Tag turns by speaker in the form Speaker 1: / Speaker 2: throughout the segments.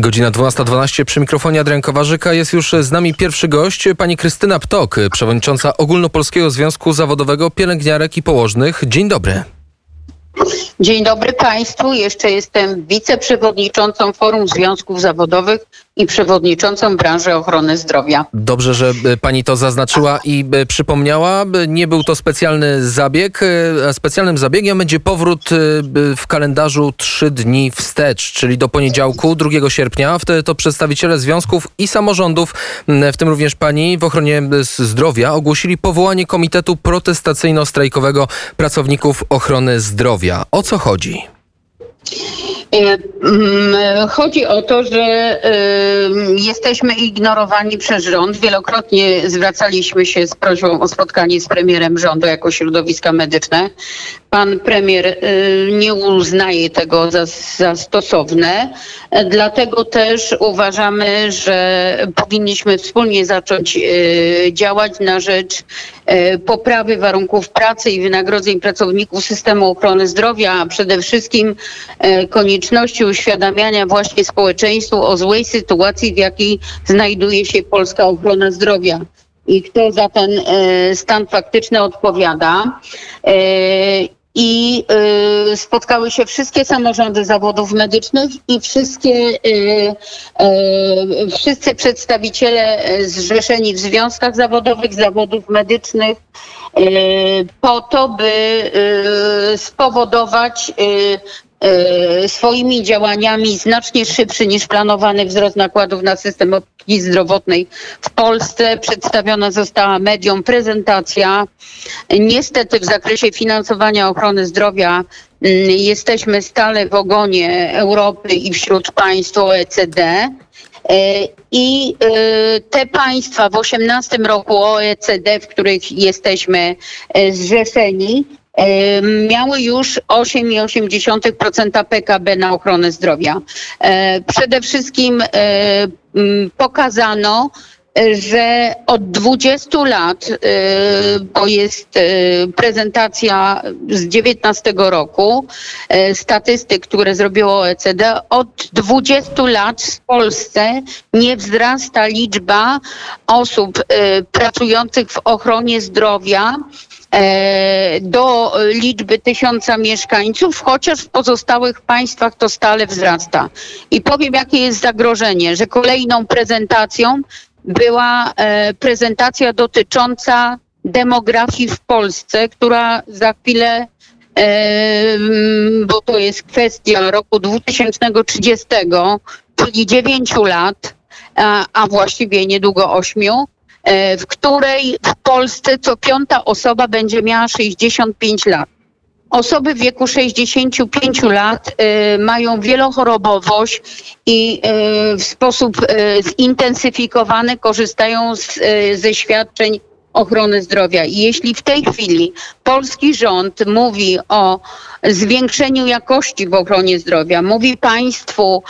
Speaker 1: Godzina 12.12 przy mikrofonie Adrian Kowarzyka. Jest już z nami pierwszy gość, pani Krystyna Ptok, przewodnicząca Ogólnopolskiego Związku Zawodowego Pielęgniarek i Położnych. Dzień dobry.
Speaker 2: Dzień dobry Państwu. Jeszcze jestem wiceprzewodniczącą Forum Związków Zawodowych i przewodniczącą branży ochrony zdrowia.
Speaker 1: Dobrze, że e, pani to zaznaczyła i e, przypomniała. Nie był to specjalny zabieg. E, specjalnym zabiegiem będzie powrót w kalendarzu trzy dni wstecz, czyli do poniedziałku, 2 sierpnia. Wtedy to przedstawiciele związków i samorządów, w tym również pani w ochronie zdrowia, ogłosili powołanie Komitetu Protestacyjno-Strajkowego Pracowników Ochrony Zdrowia. O co chodzi?
Speaker 2: Chodzi o to, że jesteśmy ignorowani przez rząd. Wielokrotnie zwracaliśmy się z prośbą o spotkanie z premierem rządu jako środowiska medyczne. Pan premier e, nie uznaje tego za, za stosowne, dlatego też uważamy, że powinniśmy wspólnie zacząć działać na rzecz poprawy warunków pracy i wynagrodzeń pracowników systemu ochrony zdrowia, a przede wszystkim konieczności uświadamiania właśnie społeczeństwu o złej sytuacji, w jakiej znajduje się polska ochrona zdrowia i kto za ten stan faktyczny odpowiada. I e, spotkały się wszystkie samorządy zawodów medycznych i wszystkie, wszyscy przedstawiciele zrzeszeni w związkach zawodowych, zawodów medycznych, po to, by spowodować swoimi działaniami znacznie szybszy niż planowany wzrost nakładów na system opieki zdrowotnej w Polsce. Przedstawiona została mediom prezentacja. Niestety w zakresie finansowania ochrony zdrowia mm, jesteśmy stale w ogonie Europy i wśród państw OECD. E, I e, te państwa w 18 roku OECD, w których jesteśmy zrzeszeni, miały już 8,8% PKB na ochronę zdrowia. E, przede wszystkim e, pokazano, że od 20 lat, e, bo jest prezentacja z 19 roku, statystyk, które zrobiło OECD, od 20 lat w Polsce nie wzrasta liczba osób pracujących w ochronie zdrowia E, do liczby tysiąca mieszkańców, chociaż w pozostałych państwach to stale wzrasta. I powiem, jakie jest zagrożenie, że kolejną prezentacją była e, prezentacja dotycząca demografii w Polsce, która za chwilę e, bo to jest kwestia roku 2030, czyli 9 lat, a właściwie niedługo 8, E, w której w Polsce co piąta osoba będzie miała 65 lat. Osoby w wieku 65 lat y, mają wielochorobowość i y, w sposób y, zintensyfikowany korzystają z, ze świadczeń ochrony zdrowia. I jeśli w tej chwili polski rząd mówi o zwiększeniu jakości w ochronie zdrowia, mówi państwu,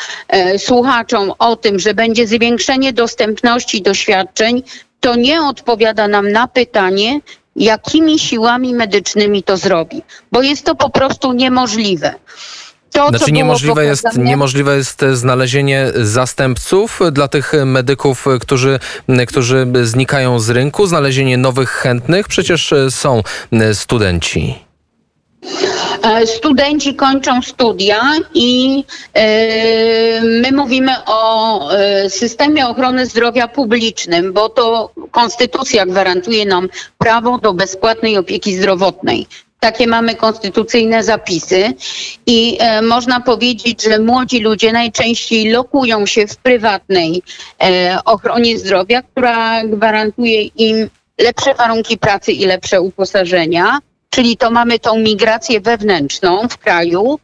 Speaker 2: słuchaczom o tym, że będzie zwiększenie dostępności do świadczeń, to nie odpowiada nam na pytanie, jakimi siłami medycznymi to zrobi, bo jest to po prostu niemożliwe.
Speaker 1: To, znaczy niemożliwe jest, niemożliwe jest znalezienie zastępców dla tych medyków, którzy, którzy znikają z rynku, znalezienie nowych chętnych. Przecież są studenci.
Speaker 2: E, studenci kończą studia i e, mówimy o e, systemie ochrony zdrowia publicznym, bo to konstytucja gwarantuje nam prawo do bezpłatnej opieki zdrowotnej. Takie mamy konstytucyjne zapisy i e, można powiedzieć, że młodzi ludzie najczęściej lokują się w prywatnej e, ochronie zdrowia, która gwarantuje im lepsze warunki pracy i lepsze uposażenia czyli to mamy tą migrację wewnętrzną w kraju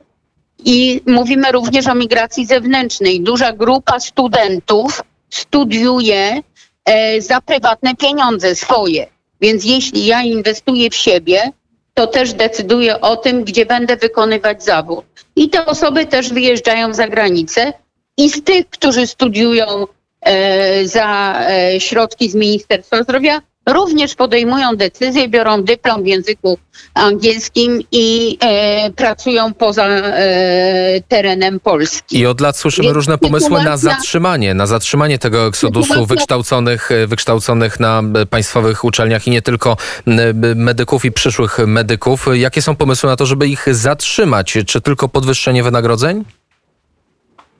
Speaker 2: i mówimy również o migracji zewnętrznej. Duża grupa studentów studiuje e, za prywatne pieniądze swoje. Więc jeśli ja inwestuję w siebie, to też decyduję o tym, gdzie będę wykonywać zawód. I te osoby też wyjeżdżają za granicę. I z tych, którzy studiują e, za e, środki z Ministerstwa Zdrowia, również podejmują decyzje, biorą dyplom w języku angielskim i e, pracują poza e, terenem Polski.
Speaker 1: I od lat słyszymy
Speaker 2: Więc
Speaker 1: różne pomysły na zatrzymanie, na zatrzymanie tego eksodusu
Speaker 2: Sytuacja-
Speaker 1: wykształconych, e, wykształconych na e, państwowych uczelniach i nie tylko e, medyków i przyszłych medyków. Jakie są pomysły na to, żeby ich zatrzymać? Czy tylko podwyższenie wynagrodzeń?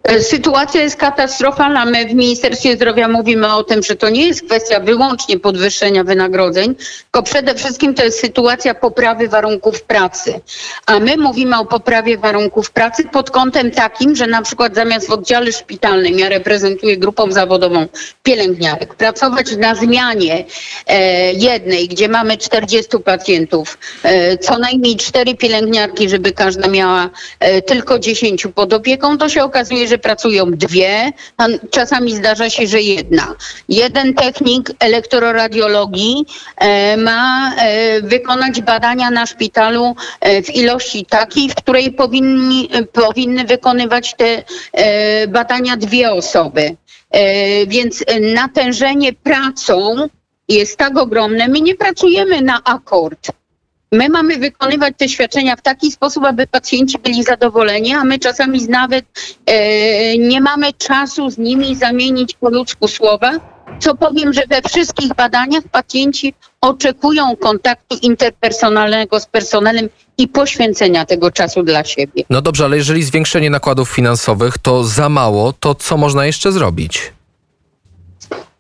Speaker 2: E, Sytuacja jest katastrofalna. My w Ministerstwie Zdrowia mówimy o tym, że to nie jest kwestia wyłącznie podwyższenia wynagrodzeń, tylko przede wszystkim to jest sytuacja poprawy warunków pracy. A my mówimy o poprawie warunków pracy pod kątem takim, że na przykład zamiast w oddziale szpitalnym, ja reprezentuję grupą zawodową pielęgniarek, pracować na zmianie e, jednej, gdzie mamy 40 pacjentów, e, co najmniej cztery pielęgniarki, żeby każda miała tylko 10 pod opieką, to się okazuje, że pracują dwie, czasami zdarza się, że jedna. Jeden technik elektroradiologii e, ma e, wykonać badania na szpitalu e, w ilości takiej, w której powinni, powinny wykonywać te badania dwie osoby. Więc natężenie pracą jest tak ogromne. My nie pracujemy na akord. My mamy wykonywać te świadczenia w taki sposób, aby pacjenci byli zadowoleni, a my czasami nawet e, nie mamy czasu z nimi zamienić po ludzku słowa. Co powiem, że we wszystkich badaniach pacjenci oczekują kontaktu interpersonalnego z personelem i poświęcenia tego czasu dla siebie.
Speaker 1: No dobrze, ale jeżeli zwiększenie nakładów finansowych to za mało, to co można jeszcze zrobić?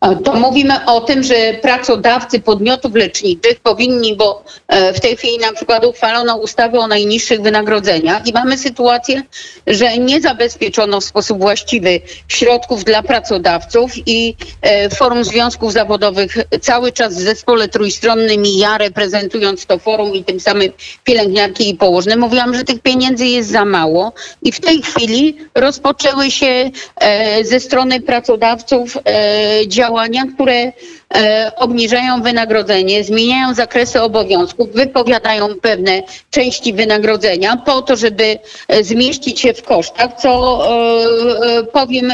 Speaker 2: A To mówimy o tym, że pracodawcy podmiotów leczniczych powinni, bo e, w tej chwili na przykład uchwalono ustawę o najniższych wynagrodzeniach i mamy sytuację, że nie zabezpieczono w sposób właściwy środków dla pracodawców i e, Forum Związków Zawodowych cały czas w zespole trójstronnym i ja reprezentując to forum i tym samym pielęgniarki i położne mówiłam, że tych pieniędzy jest za mało i w tej chwili rozpoczęły się e, ze strony pracodawców e, działania, które e, obniżają wynagrodzenie, zmieniają zakresy obowiązków, wypowiadają pewne części wynagrodzenia po to, żeby e, zmieścić się w kosztach, co e, powiem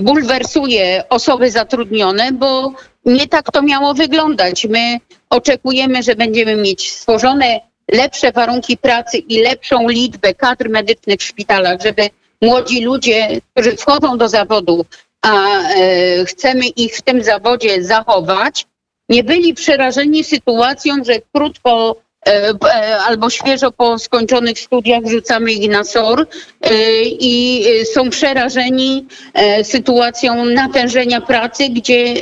Speaker 2: bulwersuje osoby zatrudnione, bo nie tak to miało wyglądać. My oczekujemy, że będziemy mieć stworzone lepsze warunki pracy i lepszą liczbę kadr medycznych w szpitalach, żeby młodzi ludzie, którzy wchodzą do zawodu, a e, chcemy ich w tym zawodzie zachować, nie byli przerażeni sytuacją, że krótko e, e, albo świeżo po skończonych studiach wrzucamy ich na SOR i są przerażeni sytuacją natężenia pracy, gdzie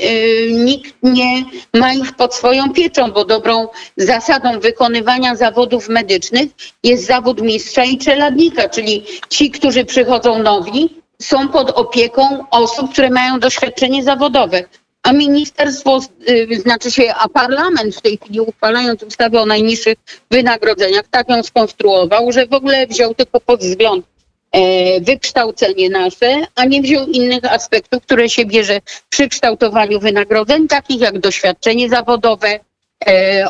Speaker 2: nikt nie ma ich pod swoją pieczą, bo dobrą zasadą wykonywania zawodów medycznych jest zawód mistrza i czeladnika, czyli ci, którzy przychodzą nowi, są pod opieką osób, które mają doświadczenie zawodowe. A ministerstwo, y, znaczy się, a parlament w tej chwili uchwalając ustawę o najniższych wynagrodzeniach, tak ją skonstruował, że w ogóle wziął tylko pod wzgląd e, wykształcenie nasze, a nie wziął innych aspektów, które się bierze przy kształtowaniu wynagrodzeń, takich jak doświadczenie zawodowe,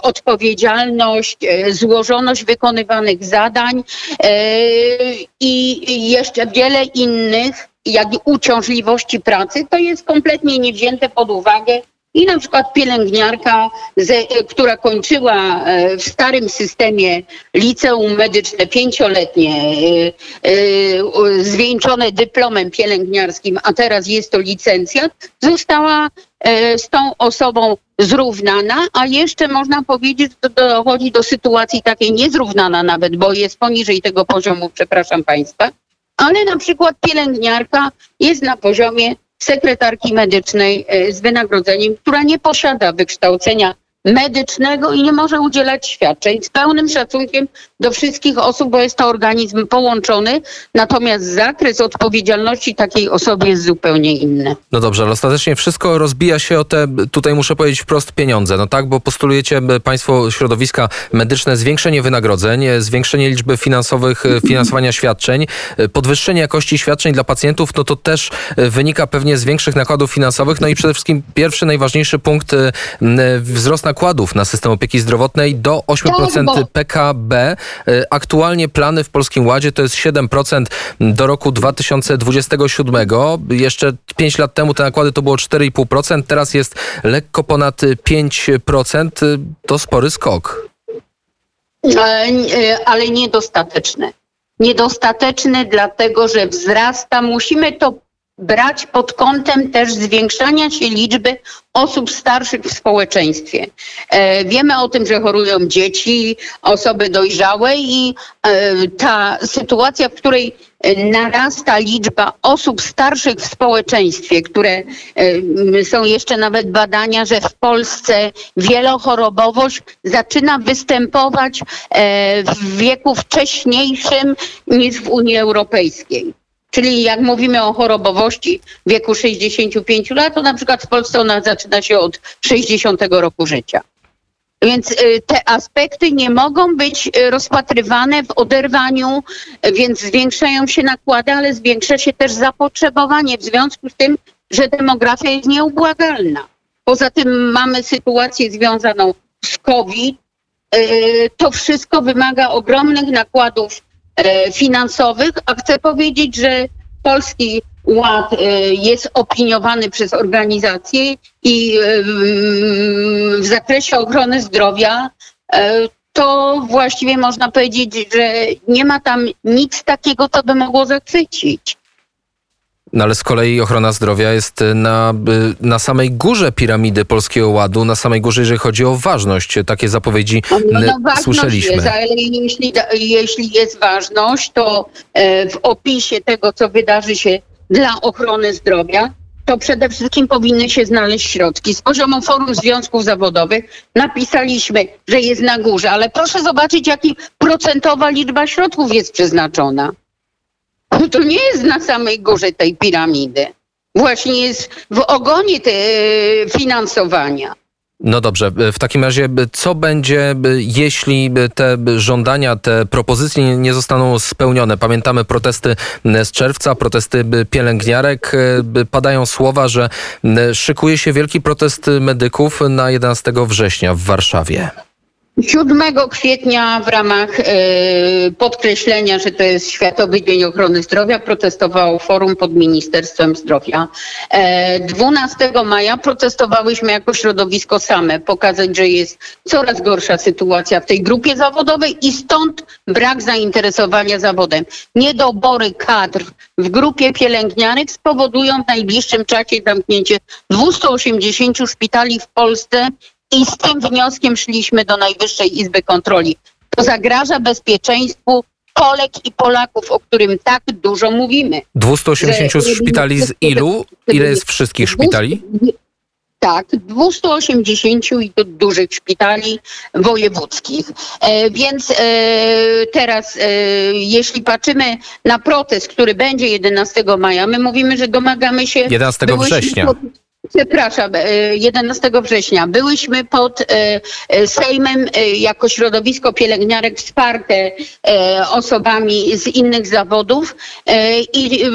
Speaker 2: odpowiedzialność, e, złożoność wykonywanych zadań e, i jeszcze wiele innych, jak i uciążliwości pracy, to jest kompletnie nie wzięte pod uwagę. I na przykład pielęgniarka, która kończyła e, w starym systemie liceum medyczne pięcioletnie, e, e, zwieńczone dyplomem pielęgniarskim, a teraz jest to licencjat, została e, z tą osobą zrównana, a jeszcze można powiedzieć, że dochodzi do sytuacji takiej niezrównana nawet, bo jest poniżej tego poziomu, przepraszam Państwa, ale na przykład pielęgniarka jest na poziomie sekretarki medycznej e, z wynagrodzeniem, która nie posiada wykształcenia medycznego i nie może udzielać świadczeń z pełnym szacunkiem do wszystkich osób, bo jest to organizm połączony, natomiast zakres odpowiedzialności takiej osoby jest zupełnie inny.
Speaker 1: No dobrze, ale ostatecznie wszystko rozbija się o te, tutaj muszę powiedzieć wprost, pieniądze. No tak, bo postulujecie e, państwo środowiska medyczne zwiększenie wynagrodzeń, e, zwiększenie liczby finansowych, e, finansowania świadczeń, podwyższenie jakości świadczeń dla pacjentów, no to też wynika pewnie z większych nakładów finansowych. No i przede wszystkim pierwszy, najważniejszy punkt, wzrost nakładów nakładów na system opieki zdrowotnej do 8%
Speaker 2: Tak, bo-
Speaker 1: PKB. E, Aktualnie plany w Polskim Ładzie to jest 7% do roku 2027. Jeszcze 5 lat temu te nakłady to było 4,5%, teraz jest lekko ponad 5%. To spory skok.
Speaker 2: E, e, ale niedostateczne. Niedostateczne dlatego, że wzrasta, musimy to brać pod kątem też zwiększania się liczby osób starszych w społeczeństwie. E, wiemy o tym, że chorują dzieci, osoby dojrzałe i e, ta sytuacja, w której e, narasta liczba osób starszych w społeczeństwie, które są jeszcze nawet badania, że w Polsce wielochorobowość zaczyna występować w wieku wcześniejszym niż w Unii Europejskiej. Czyli jak mówimy o chorobowości wieku 65 lat, to na przykład w Polsce ona zaczyna się od 60 roku życia. Więc y, te aspekty nie mogą być y, rozpatrywane w oderwaniu, y, więc zwiększają się nakłady, ale zwiększa się też zapotrzebowanie w związku z tym, że demografia jest nieubłagalna. Poza tym mamy sytuację związaną z COVID. To wszystko wymaga ogromnych nakładów finansowych, a chcę powiedzieć, że Polski Ład e, jest opiniowany przez organizacje i e, w zakresie ochrony zdrowia e, to właściwie można powiedzieć, że nie ma tam nic takiego, co by mogło zachwycić.
Speaker 1: No ale z kolei ochrona zdrowia jest na, y, na samej górze piramidy Polskiego Ładu, na samej górze, jeżeli chodzi o ważność. Takie zapowiedzi
Speaker 2: No,
Speaker 1: y,
Speaker 2: no ważność
Speaker 1: słyszeliśmy.
Speaker 2: jest, ale jeśli, jeśli jest ważność, to e, w opisie tego, co wydarzy się dla ochrony zdrowia, to przede wszystkim powinny się znaleźć środki. Z poziomu Forum Związków Zawodowych napisaliśmy, że jest na górze, ale proszę zobaczyć, jaka procentowa liczba środków jest przeznaczona. No To nie jest na samej górze tej piramidy. Właśnie jest w ogonie te e, finansowania.
Speaker 1: No dobrze, w takim razie y, co będzie, jeśli te żądania, te propozycje nie- zostaną spełnione? Pamiętamy protesty z czerwca, protesty pielęgniarek. Padają słowa, że szykuje się wielki protest medyków na 11 września w Warszawie.
Speaker 2: 7 kwietnia w ramach e, podkreślenia, że to jest Światowy Dzień Ochrony Zdrowia, protestowało forum pod Ministerstwem Zdrowia. E, 12 maja protestowałyśmy jako środowisko same, pokazać, że jest coraz gorsza sytuacja w tej grupie zawodowej i stąd brak zainteresowania zawodem. Niedobory kadr w grupie pielęgniarek spowodują w najbliższym czasie zamknięcie 280 szpitali w Polsce i z tym wnioskiem szliśmy do Najwyższej Izby Kontroli. To zagraża bezpieczeństwu Polek i Polaków, o którym tak dużo mówimy.
Speaker 1: 280
Speaker 2: Że-
Speaker 1: szpitali z ilu? Ile jest wszystkich szpitali?
Speaker 2: Tak, 280 i to dużych szpitali wojewódzkich. E, więc e, teraz, e, jeśli patrzymy na protest, który będzie 11 maja, my mówimy, że domagamy się.
Speaker 1: 11
Speaker 2: byłyśmy
Speaker 1: września.
Speaker 2: Przepraszam, e, 11 września. Byłyśmy pod e, e, Sejmem e, jako środowisko pielęgniarek wsparte e, osobami z innych zawodów e, i e, e,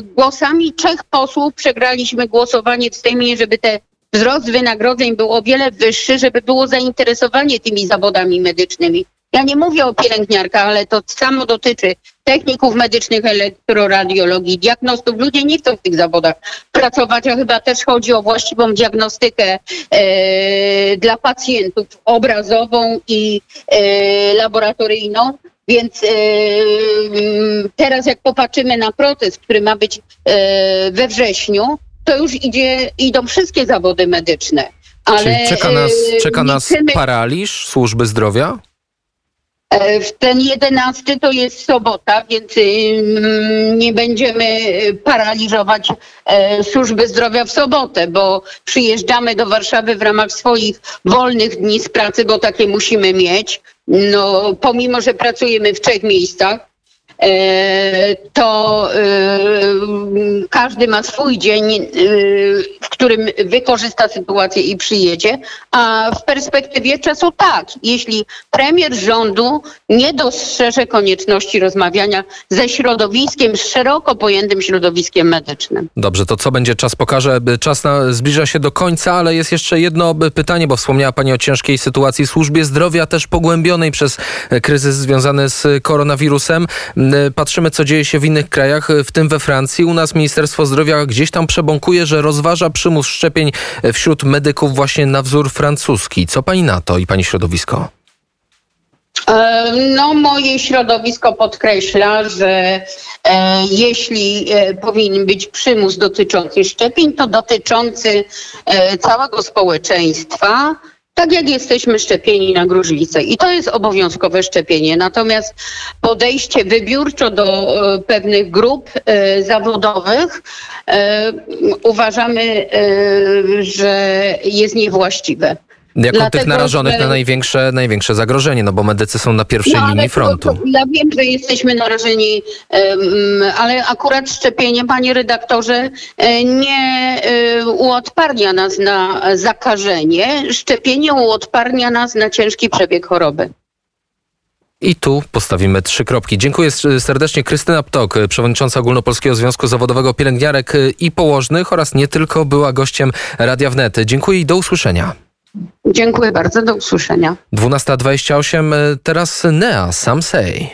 Speaker 2: głosami trzech posłów przegraliśmy głosowanie w Sejmie, żeby te wzrost wynagrodzeń był o wiele wyższy, żeby było zainteresowanie tymi zawodami medycznymi. Ja nie mówię o pielęgniarkach, ale to samo dotyczy techników medycznych, elektroradiologii, diagnostów. Ludzie nie chcą w tych zawodach pracować, a chyba też chodzi o właściwą diagnostykę e, dla pacjentów, obrazową i e, laboratoryjną. Więc e, teraz jak popatrzymy na protest, który ma być e, we wrześniu, to już idzie, idą wszystkie zawody medyczne. Ale,
Speaker 1: Czyli czeka nas,
Speaker 2: e,
Speaker 1: czeka
Speaker 2: nie
Speaker 1: nas paraliż służby zdrowia?
Speaker 2: E, ten 11 to jest sobota, więc ym, nie będziemy y, paraliżować e, służby zdrowia w sobotę, bo przyjeżdżamy do Warszawy w ramach swoich wolnych dni z pracy, bo takie musimy mieć. No, pomimo, że pracujemy w trzech miejscach, to e, każdy ma swój dzień, e, w którym wykorzysta sytuację i przyjedzie, a w perspektywie czasu tak, jeśli premier rządu nie dostrzeże konieczności rozmawiania ze środowiskiem, szeroko pojętym środowiskiem medycznym.
Speaker 1: Dobrze, to co będzie czas pokaże. Czas na, zbliża się do końca, ale jest jeszcze jedno pytanie, bo wspomniała Pani o ciężkiej sytuacji w służbie zdrowia, też pogłębionej przez e, kryzys związany z koronawirusem. E, Patrzymy, co dzieje się w innych krajach, e, w tym we Francji. U nas Ministerstwo Zdrowia gdzieś tam przebąkuje, że rozważa przymus szczepień e, wśród medyków właśnie na wzór francuski. Co Pani na to i Pani środowisko?
Speaker 2: No, moje środowisko podkreśla, że jeśli powinien być przymus dotyczący szczepień, to dotyczący całego społeczeństwa, tak jak jesteśmy szczepieni na gruźlicę. I to jest obowiązkowe szczepienie. Natomiast podejście wybiórczo do e, pewnych grup e, zawodowych e, uważamy, że jest niewłaściwe.
Speaker 1: Jako tych
Speaker 2: Dlatego,
Speaker 1: narażonych
Speaker 2: że-
Speaker 1: na największe, największe zagrożenie, no bo medycy są na pierwszej
Speaker 2: No,
Speaker 1: linii frontu.
Speaker 2: to Ja wiem, że jesteśmy narażeni, ale akurat szczepienie, panie redaktorze, e, nie e, uodparnia nas na zakażenie. Szczepienie uodparnia nas na ciężki przebieg choroby.
Speaker 1: I tu postawimy trzy kropki. Dziękuję serdecznie. Krystyna Ptok, przewodnicząca Ogólnopolskiego Związku Zawodowego Pielęgniarek i Położnych oraz nie tylko była gościem Radia Wnet. Dziękuję i do usłyszenia.
Speaker 2: Dziękuję bardzo, do usłyszenia.
Speaker 1: 12.28, y, teraz Nea, Sam Say.